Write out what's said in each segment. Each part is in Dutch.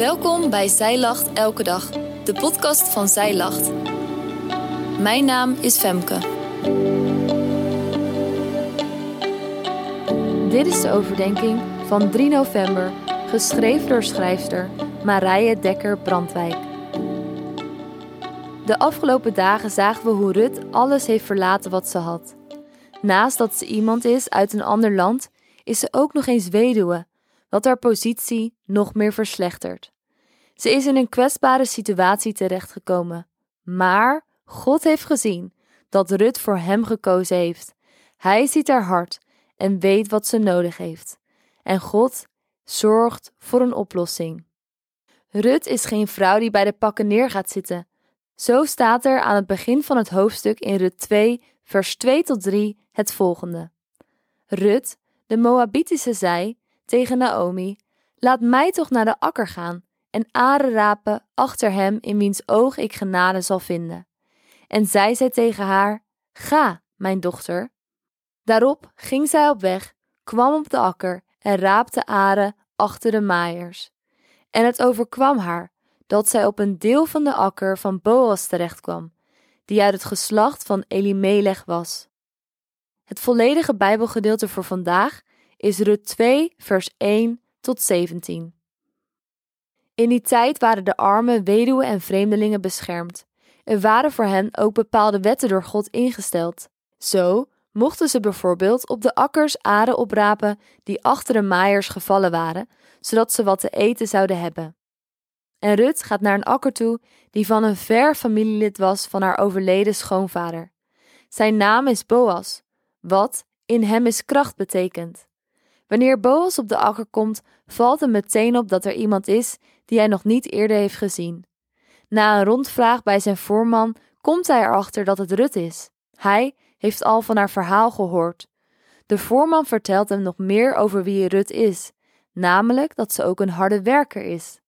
Welkom bij Zij Lacht Elke Dag, de podcast van Zij Lacht. Mijn naam is Femke. Dit is de overdenking van 3 november, geschreven door schrijfster Marije Dekker-Brandwijk. De afgelopen dagen zagen we hoe Rut alles heeft verlaten wat ze had. Naast dat ze iemand is uit een ander land, is ze ook nog eens weduwe, wat haar positie nog meer verslechtert. Ze is in een kwetsbare situatie terechtgekomen, maar God heeft gezien dat Rut voor hem gekozen heeft. Hij ziet haar hart en weet wat ze nodig heeft. En God zorgt voor een oplossing. Rut is geen vrouw die bij de pakken neer gaat zitten. Zo staat er aan het begin van het hoofdstuk in Rut 2, vers 2 tot 3 het volgende. Rut, de Moabitische, zei tegen Naomi: Laat mij toch naar de akker gaan en aren rapen achter hem in wiens oog ik genade zal vinden. En zij zei tegen haar: Ga, mijn dochter. Daarop ging zij op weg, kwam op de akker en raapte aren achter de maaiers. En het overkwam haar dat zij op een deel van de akker van Boas terechtkwam, die uit het geslacht van Elimelech was. Het volledige Bijbelgedeelte voor vandaag is Rut 2, vers 1 tot 17. In die tijd waren de armen, weduwen en vreemdelingen beschermd. Er waren voor hen ook bepaalde wetten door God ingesteld. Zo mochten ze bijvoorbeeld op de akkers aren oprapen die achter de maaiers gevallen waren, zodat ze wat te eten zouden hebben. En Rut gaat naar een akker toe die van een ver familielid was van haar overleden schoonvader. Zijn naam is Boas, wat in hem is kracht betekent. Wanneer Boas op de akker komt, valt hem meteen op dat er iemand is die hij nog niet eerder heeft gezien. Na een rondvraag bij zijn voorman komt hij erachter dat het Rut is. Hij heeft al van haar verhaal gehoord. De voorman vertelt hem nog meer over wie Rut is, namelijk dat ze ook een harde werker is.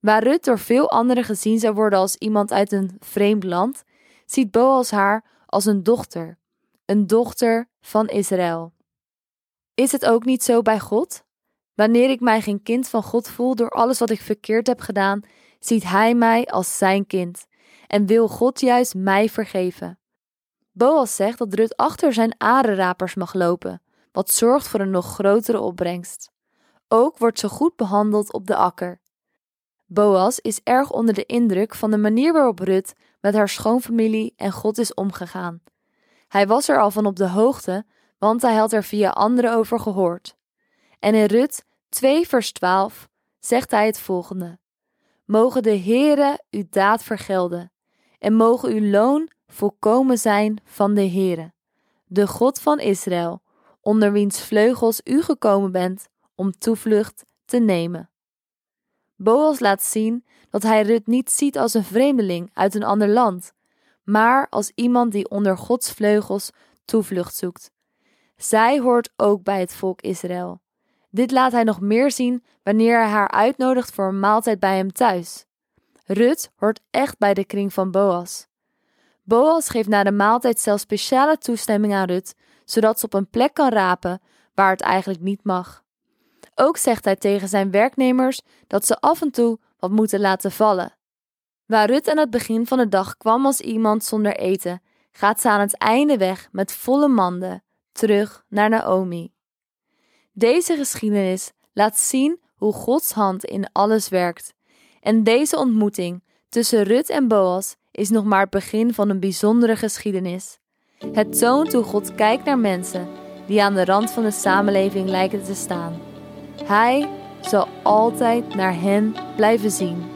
Waar Rut door veel anderen gezien zou worden als iemand uit een vreemd land, ziet Boas haar als een dochter, een dochter van Israël. Is het ook niet zo bij God? Wanneer ik mij geen kind van God voel door alles wat ik verkeerd heb gedaan, ziet Hij mij als zijn kind en wil God juist mij vergeven. Boas zegt dat Rut achter zijn arenrapers mag lopen, wat zorgt voor een nog grotere opbrengst. Ook wordt ze goed behandeld op de akker. Boas is erg onder de indruk van de manier waarop Rut met haar schoonfamilie en God is omgegaan. Hij was er al van op de hoogte, want hij had er via anderen over gehoord. En in Rut 2 vers 12 zegt hij het volgende. Mogen de Heere uw daad vergelden en mogen uw loon volkomen zijn van de Heere, de God van Israël, onder wiens vleugels u gekomen bent om toevlucht te nemen. Boas laat zien dat hij Rut niet ziet als een vreemdeling uit een ander land, maar als iemand die onder Gods vleugels toevlucht zoekt. Zij hoort ook bij het volk Israël. Dit laat hij nog meer zien wanneer hij haar uitnodigt voor een maaltijd bij hem thuis. Rut hoort echt bij de kring van Boas. Boas geeft na de maaltijd zelfs speciale toestemming aan Rut, zodat ze op een plek kan rapen waar het eigenlijk niet mag. Ook zegt hij tegen zijn werknemers dat ze af en toe wat moeten laten vallen. Waar Rut aan het begin van de dag kwam als iemand zonder eten, gaat ze aan het einde weg met volle manden terug naar Naomi. Deze geschiedenis laat zien hoe Gods hand in alles werkt. En deze ontmoeting tussen Rut en Boas is nog maar het begin van een bijzondere geschiedenis. Het toont hoe God kijkt naar mensen die aan de rand van de samenleving lijken te staan. Hij zal altijd naar hen blijven zien.